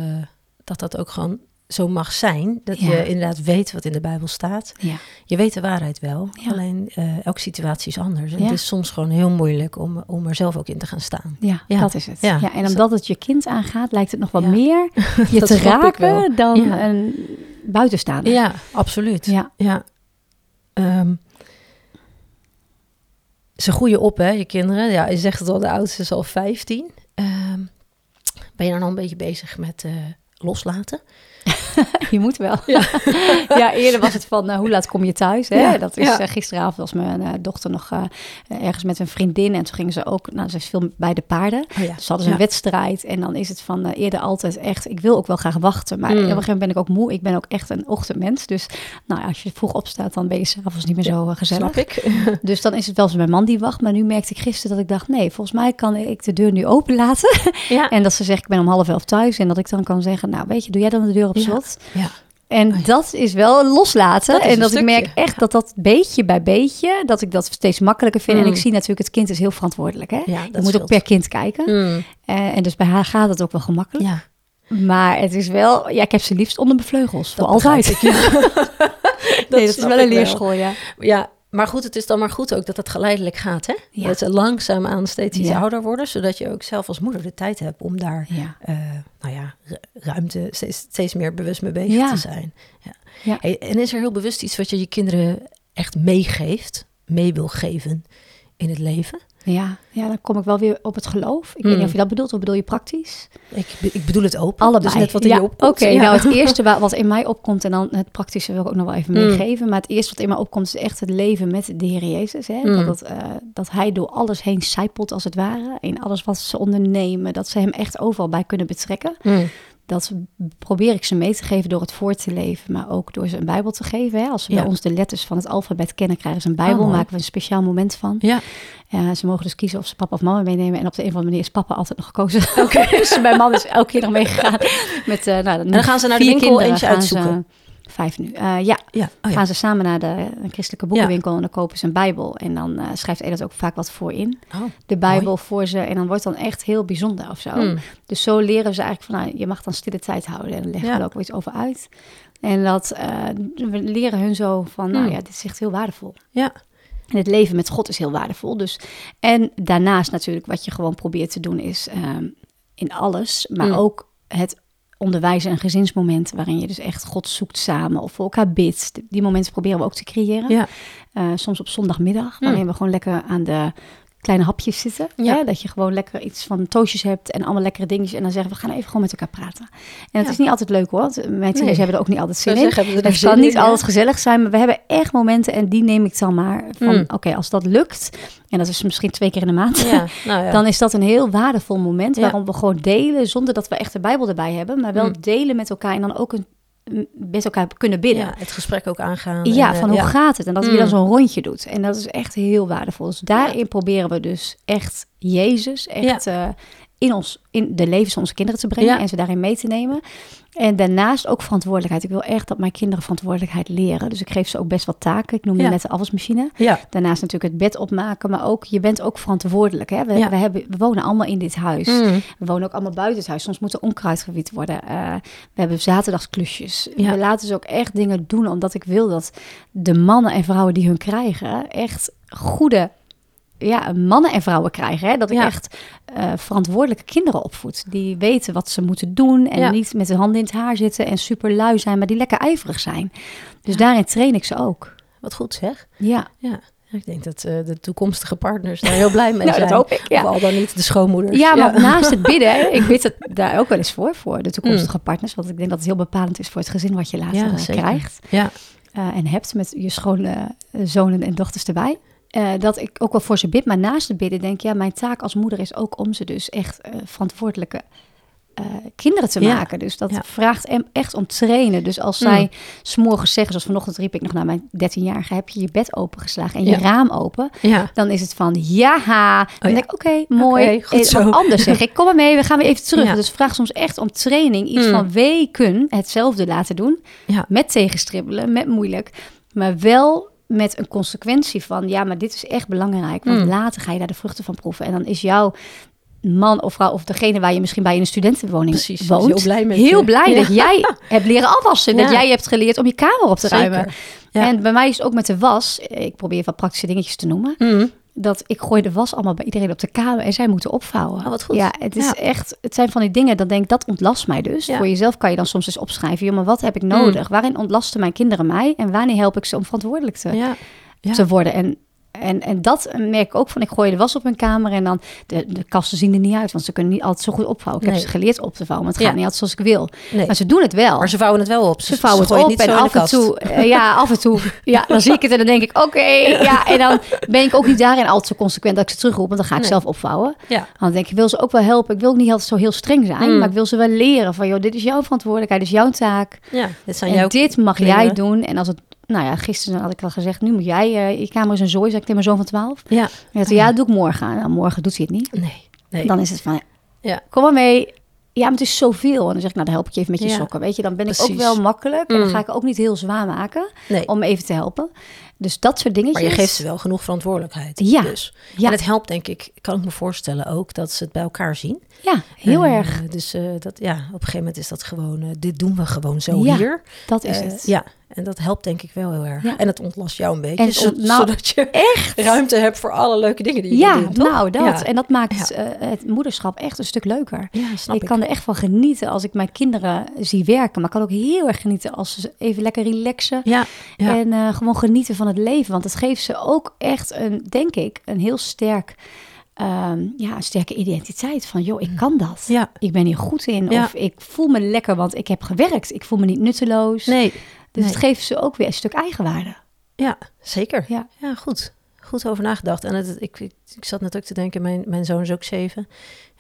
dat dat ook gewoon zo mag zijn. Dat je inderdaad weet wat in de Bijbel staat. Ja. Je weet de waarheid wel. Alleen uh, elke situatie is anders. En het is soms gewoon heel moeilijk om, om er zelf ook in te gaan staan. Ja, dat is het. Ja. en omdat het je kind aangaat, lijkt het nog wat meer <laughs> je te raken dan een buitenstaander. Ja, absoluut. Ja. ja. Um, ze groeien op, hè, je kinderen. Ja, je zegt het al, de oudste is al 15. Um, ehm, ben je dan al een beetje bezig met uh, loslaten? <laughs> <laughs> je moet wel. Ja. <laughs> ja. eerder was het van uh, hoe laat kom je thuis? Hè? Ja, dat is uh, gisteravond was mijn uh, dochter nog ergens met een vriendin en toen gingen ze ook, nou ze is veel bij de paarden. Oh, ja. Dus hadden ze een wedstrijd en dan is het van eerder altijd echt, ik wil ook wel graag wachten, maar mm. op een gegeven moment ben ik ook moe. Ik ben ook echt een ochtendmens, dus nou als je vroeg opstaat dan ben je s'avonds niet meer zo gezellig. Snap ik. <laughs> dus dan is het wel eens mijn man die wacht, maar nu merkte ik gisteren dat ik dacht nee, volgens mij kan ik de deur nu open laten. en dat ze zegt ik ben om half elf thuis en dat ik dan kan zeggen nou weet je, doe jij dan de deur op slot? Ja. En oh dat is wel loslaten. en dat ik merk echt dat dat beetje bij beetje, dat ik dat steeds makkelijker vind. En ik mm. zie natuurlijk, het kind is heel verantwoordelijk. Hè? Ja, je moet ook per kind kijken. Mm. Uh, en dus bij haar gaat het ook wel gemakkelijk. Ja. Maar het is wel, ja, ik heb ze liefst onder mijn vleugels. Voor altijd. Ik, ja. <laughs> dat nee, dat is wel een leerschool, ja. Ja, maar goed, het is dan maar goed ook dat het geleidelijk gaat. Hè? Ja. Dat ze langzaamaan steeds iets ouder worden. Zodat je ook zelf als moeder de tijd hebt om daar ja. Uh, nou ja, ruimte steeds, steeds, meer bewust mee bezig te zijn. Ja. Hey, en is er heel bewust iets wat je je kinderen echt meegeeft, mee wil geven in het leven? Ja, ja, dan kom ik wel weer op het geloof. Ik weet niet of hmm. je dat bedoelt, of bedoel je praktisch? Ik, ik bedoel het open. Allebei. Dus net wat in je opkomt. Oké, nou het <laughs> eerste wat in mij opkomt, en dan het praktische wil ik ook nog wel even hmm. meegeven. Maar het eerste wat in mij opkomt is echt het leven met de Heer Jezus. Hè? Dat, dat, uh, dat hij door alles heen zijpelt als het ware. In alles wat ze ondernemen. Dat ze hem echt overal bij kunnen betrekken. Dat probeer ik ze mee te geven door het voor te leven, maar ook door ze een Bijbel te geven. Hè. Als ze bij ons de letters van het alfabet kennen, krijgen ze een Bijbel, oh, maken we een speciaal moment van. Ja. ja. Ze mogen dus kiezen of ze papa of mama meenemen. En op de een of andere manier is papa altijd nog gekozen. Oké. <laughs> dus mijn man is elke keer nog meegegaan. Met, uh, nou, en dan gaan ze naar de winkel eentje uitzoeken. Vijf nu. Uh, ja, ja. Oh, ja. gaan ze samen naar de christelijke boekenwinkel en dan kopen ze een Bijbel. En dan uh, schrijft Edith ook vaak wat voor in. Oh, de Bijbel voor ze. En dan wordt dan echt heel bijzonder of zo. Hmm. Dus zo leren ze eigenlijk van, nou, je mag dan stille tijd houden. En dan leggen we er ook wel iets over uit. En dat uh, we leren hun zo van, nou hmm. ja, dit is echt heel waardevol. Ja. En het leven met God is heel waardevol. Dus, en daarnaast natuurlijk wat je gewoon probeert te doen is ehm, in alles, maar hmm. ook het onderwijzen en gezinsmoment waarin je dus echt God zoekt samen of voor elkaar bidt. Die momenten proberen we ook te creëren. Ja. Uh, soms op zondagmiddag, waarin we gewoon lekker aan de kleine hapjes zitten. Ja. Dat je gewoon lekker iets van toosjes hebt en allemaal lekkere dingetjes. En dan zeggen we, gaan even gewoon met elkaar praten. En het is niet altijd leuk hoor. Mijn tieners hebben er ook niet altijd zin in. Het kan niet altijd gezellig zijn, maar we hebben echt momenten en die neem ik dan maar van, mm. oké, als dat lukt, en dat is misschien twee keer in de maand, ja, <laughs> nou dan is dat een heel waardevol moment waarom we gewoon delen, zonder dat we echt de Bijbel erbij hebben, maar wel mm. delen met elkaar en dan ook een met elkaar kunnen bidden. Ja, het gesprek ook aangaan. Ja, van hoe gaat het? En dat mm. je dan zo'n rondje doet. En dat is echt heel waardevol. Dus daarin proberen we dus echt Jezus echt uh, in, ons, in de levens van onze kinderen te brengen en ze daarin mee te nemen. En daarnaast ook verantwoordelijkheid. Ik wil echt dat mijn kinderen verantwoordelijkheid leren. Dus ik geef ze ook best wat taken. Ik noem je net de afwasmachine. Ja. Daarnaast natuurlijk het bed opmaken. Maar ook, je bent ook verantwoordelijk. Hè? We, we, hebben, we wonen allemaal in dit huis. Mm. We wonen ook allemaal buiten het huis. Soms moet er onkruid gewiet worden. Uh, we hebben zaterdagsklusjes. We laten ze ook echt dingen doen. Omdat ik wil dat de mannen en vrouwen die hun krijgen... echt goede ja, mannen en vrouwen krijgen. Hè? Dat ik echt uh, verantwoordelijke kinderen opvoed. Die weten wat ze moeten doen en niet met de handen in het haar zitten en super lui zijn, maar die lekker ijverig zijn. Dus daarin train ik ze ook. Wat goed zeg. Ja. ja. Ik denk dat uh, de toekomstige partners daar heel blij mee <laughs> nou, zijn. Dat hoop ik, ja. al dan niet de schoonmoeders. Ja, maar <laughs> naast het bidden, <laughs> ik bid het daar ook wel eens voor, voor de toekomstige mm. partners. Want ik denk dat het heel bepalend is voor het gezin wat je later ja, eh, krijgt. Ja. Uh, en hebt met je schone zonen en dochters erbij. Uh, dat ik ook wel voor ze bid, maar naast het bidden denk ik, ja, mijn taak als moeder is ook om ze dus echt uh, verantwoordelijke uh, kinderen te maken. Dus dat vraagt em echt om trainen. Dus als mm. zij s'morgens zeggen, zoals vanochtend riep ik nog naar mijn 13-jarige, heb je je bed opengeslagen en je raam open, dan is het van ja. Dan oh, denk ik, oké, mooi. Okay, goed zo. anders zeg <laughs> ik, kom maar mee, we gaan weer even terug. Dus vraag soms echt om training, iets mm. van weken hetzelfde laten doen, met tegenstribbelen, met moeilijk, maar wel met een consequentie van, ja, maar dit is echt belangrijk, want mm. later ga je daar de vruchten van proeven. En dan is jouw man of vrouw of degene waar je misschien bij in een studentenwoning Precies, woont, heel blij, met heel blij dat jij hebt leren afwassen, dat jij hebt geleerd om je kamer op te ruimen. En bij mij is het ook met de was, ik probeer wat praktische dingetjes te noemen. Mm dat ik gooi de was allemaal bij iedereen op de kamer en zij moeten opvouwen. Oh, wat goed. Ja, het is echt, het zijn van die dingen, dan denk ik, dat ontlast mij dus. Voor jezelf kan je dan soms eens opschrijven, joh, maar wat heb ik nodig? Mm. Waarin ontlasten mijn kinderen mij en wanneer help ik ze om verantwoordelijk te, te worden? En en, en dat merk ik ook van, ik gooi de was op mijn kamer en dan, de, de kasten zien er niet uit, want ze kunnen niet altijd zo goed opvouwen. Ik heb ze geleerd op te vouwen, maar het gaat niet altijd zoals ik wil. Maar ze doen het wel. Maar ze vouwen het wel op. Ze, vouwen het op en af en toe, uh, ja, af en toe, ja, dan zie ik het en dan denk ik, oké, <laughs> ja. En dan ben ik ook niet daarin altijd zo consequent dat ik ze terugroep, want dan ga ik zelf opvouwen. Ja. Dan denk ik, ik wil ze ook wel helpen. Ik wil ook niet altijd zo heel streng zijn, mm. maar ik wil ze wel leren van, joh, dit is jouw verantwoordelijkheid, dit is jouw taak. Ja, dit zijn en jouw dit mag jij doen. En als het nou ja, gisteren had ik al gezegd, nu moet jij, uh, je kamer is een zooi, zeg ik tegen mijn zoon van 12. Ja. En zei, ja, dat doe ik morgen. Nou, morgen doet hij het niet. Nee, nee. Dan is het van, ja. kom maar mee. Ja, maar het is zoveel. En dan zeg ik, nou, dan help ik je even met je sokken. Weet je, dan ben ik ook wel makkelijk. En dan mm. ga ik ook niet heel zwaar maken nee. om even te helpen. Dus dat soort dingetjes. Maar je geeft ze wel genoeg verantwoordelijkheid. Ja. Dus. Ja. En het helpt, denk ik, kan ik me voorstellen ook, dat ze het bij elkaar zien. Ja, heel erg. Dus uh, dat, ja, op een gegeven moment is dat gewoon, uh, dit doen we gewoon zo ja, hier. dat is het. Ja, en dat helpt denk ik wel heel erg. Ja. En het ontlast jou een beetje. En zo, nou, zodat je echt <laughs> ruimte hebt voor alle leuke dingen die je ja, doet. Nou, dat. Ja. En dat maakt het moederschap echt een stuk leuker. Ja, snap ik, ik kan er echt van genieten als ik mijn kinderen zie werken. Maar ik kan ook heel erg genieten als ze even lekker relaxen. Ja, En gewoon genieten van het leven. Want het geeft ze ook echt een, denk ik, een heel sterk... Um, ja, een sterke identiteit van, joh, ik kan dat. Ja. Ik ben hier goed in. Ja. Of ik voel me lekker, want ik heb gewerkt. Ik voel me niet nutteloos. Nee. Dus het geeft ze ook weer een stuk eigenwaarde. Ja, zeker. Ja, ja goed. Goed over nagedacht. En het, ik, ik, ik, zat net ook te denken, mijn, mijn zoon is ook zeven.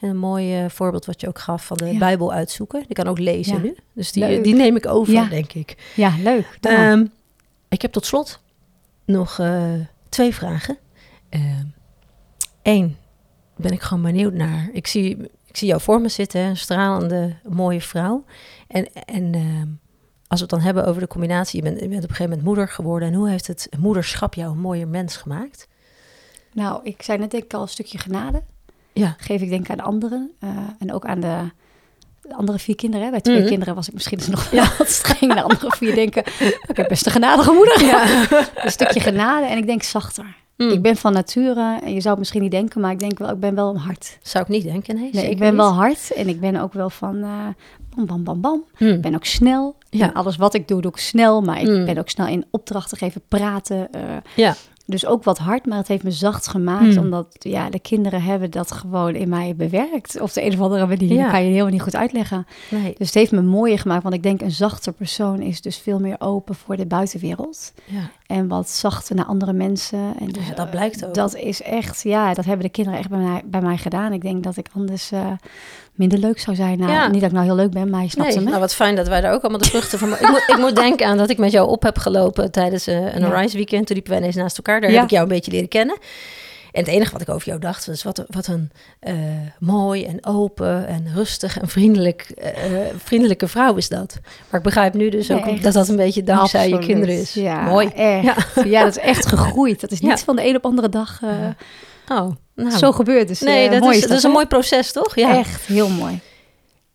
En een mooi uh, voorbeeld wat je ook gaf van de Bijbel uitzoeken. Die kan ook lezen nu. Dus die, die neem ik over, denk ik. Ja, leuk. Um, ik heb tot slot nog uh, twee vragen. Eén, uh, ben ik gewoon benieuwd naar. Ik zie, ik zie jou voor me zitten, een stralende, mooie vrouw. En, en uh, als we het dan hebben over de combinatie, je bent, je bent op een gegeven moment moeder geworden. En hoe heeft het moederschap jou een mooier mens gemaakt? Nou, ik zei net denk ik al een stukje genade. Ja. Geef ik denk aan anderen. Uh, en ook aan de, andere vier kinderen. Hè. Bij twee mm -hmm. kinderen was ik misschien dus nog wel wat streng. De andere vier denken, ik heb best een genadige moeder. Ja. <laughs> een stukje genade en ik denk zachter. Mm. Ik ben van nature, en je zou het misschien niet denken, maar ik denk wel, ik ben wel hard. Zou ik niet denken, nee. nee ik ben niet. wel hard en ik ben ook wel van uh, bam, bam, bam, bam. Mm. Ik ben ook snel. Ja. En alles wat ik doe, doe ik snel, maar ik mm. ben ook snel in opdrachten geven, praten. Uh, ja. Dus ook wat hard, maar het heeft me zacht gemaakt. Mm. Omdat ja, de kinderen hebben dat gewoon in mij bewerkt. Of de een of andere manier. Ja. kan je helemaal niet goed uitleggen. Nee. Dus het heeft me mooier gemaakt. Want ik denk een zachter persoon is dus veel meer open voor de buitenwereld. Ja. En wat zachter naar andere mensen. En dus, ja, dat blijkt ook. Dat is echt, ja, dat hebben de kinderen echt bij mij, bij mij gedaan. Ik denk dat ik anders uh, minder leuk zou zijn. Nou, ja. Niet dat ik nou heel leuk ben, maar je snapt nee, me. Nou, wat fijn dat wij daar ook allemaal de vruchten van... ik, moet, ik moet denken aan dat ik met jou op heb gelopen tijdens uh, een ja. Rise Weekend. Toen liepen wij ineens naast elkaar. Daar heb ik jou een beetje leren kennen. En het enige wat ik over jou dacht was wat, wat een uh, mooi en open en rustig en vriendelijk, uh, vriendelijke vrouw is dat. Maar ik begrijp nu dus ook dat dat een beetje dankzij je kinderen is. Ja, mooi. Echt. Ja. ja, dat is echt gegroeid. Dat is niet van de een op andere dag uh, oh, nou. zo gebeurd. Dus, nee, dat, is, dat, is een mooi proces, toch? Ja. Echt, heel mooi.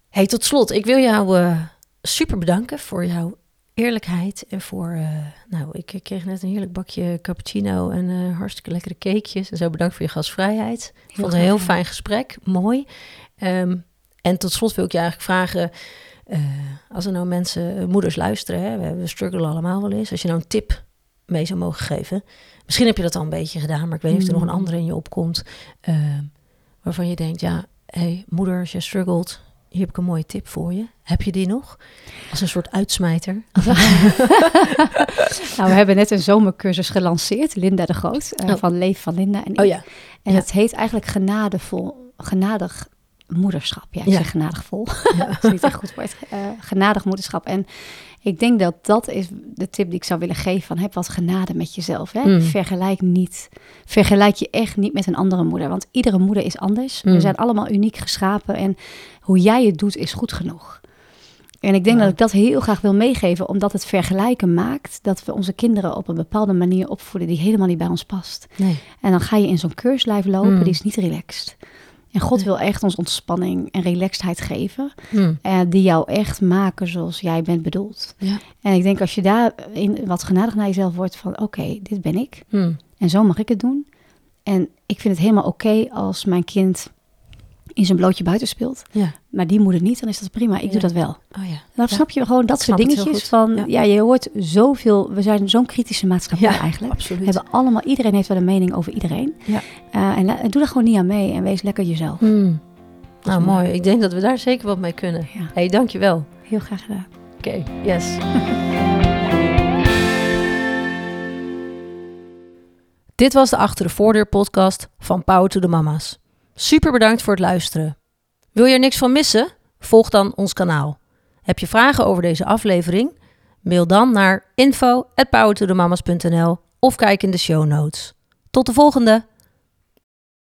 Hey, tot slot, ik wil jou super bedanken voor jouw eerlijkheid en voor, uh, nou, ik kreeg net een heerlijk bakje cappuccino en uh, hartstikke lekkere cakejes. En zo bedankt voor je gastvrijheid. Ik vond het een heel fijn gesprek, mooi. Um, en tot slot wil ik je eigenlijk vragen, uh, als er nou mensen, moeders luisteren, hè, we, we struggelen allemaal wel eens. Als je nou een tip mee zou mogen geven. Misschien heb je dat al een beetje gedaan, maar ik weet niet of er nog een mm. andere in je opkomt. Ehm, waarvan je denkt, ja, hey, moeder, als je struggelt, hier heb ik een mooie tip voor je. Heb je die nog? Als een soort uitsmijter. <laughs> <laughs> nou, we hebben net een zomercursus gelanceerd, Linda de Groot, uh, van Leef van Linda. En, oh, ja. en het heet eigenlijk genadevol, genadig moederschap. Ja, ik ja. zeg genadigvol. Ja. <laughs> dat is niet echt goed woord. Uh, genadig moederschap. En ik denk dat dat is de tip die ik zou willen geven. Van heb wat genade met jezelf. Hè? Mm. Vergelijk niet. Vergelijk je echt niet met een andere moeder. Want iedere moeder is anders. We mm. zijn allemaal uniek geschapen. En hoe jij het doet is goed genoeg. En ik denk dat ik dat heel graag wil meegeven, omdat het vergelijken maakt dat we onze kinderen op een bepaalde manier opvoeden die helemaal niet bij ons past. Nee. En dan ga je in zo'n keurslijf lopen, mm. die is niet relaxed. En God wil echt ons ontspanning en relaxedheid geven. Hmm. Uh, die jou echt maken zoals jij bent bedoeld. Ja. En ik denk als je daar in wat genadig naar jezelf wordt van... oké, dit ben ik. Hmm. En zo mag ik het doen. En ik vind het helemaal oké als mijn kind in zijn blootje buiten speelt. Ja. Maar die moeder niet, dan is dat prima. Ik doe dat wel. Oh ja. Dan snap je gewoon dat, soort dingetjes van... Ja. je hoort zoveel... We zijn zo'n kritische maatschappij eigenlijk. Absoluut. We hebben allemaal... Iedereen heeft wel een mening over iedereen. Ja. Uh, en, en, doe daar gewoon niet aan mee. En wees lekker jezelf. Hmm. Nou, mooi. Ik denk dat we daar zeker wat mee kunnen. Ja. hey, dankjewel. Heel graag gedaan. Oké, yes. <laughs> Dit was de Achter de Voordeur podcast van Power to the Mama's. Super bedankt voor het luisteren. Wil je er niks van missen? Volg dan ons kanaal. Heb je vragen over deze aflevering? Mail dan naar info@powertothemamas.nl of kijk in de show notes. Tot de volgende!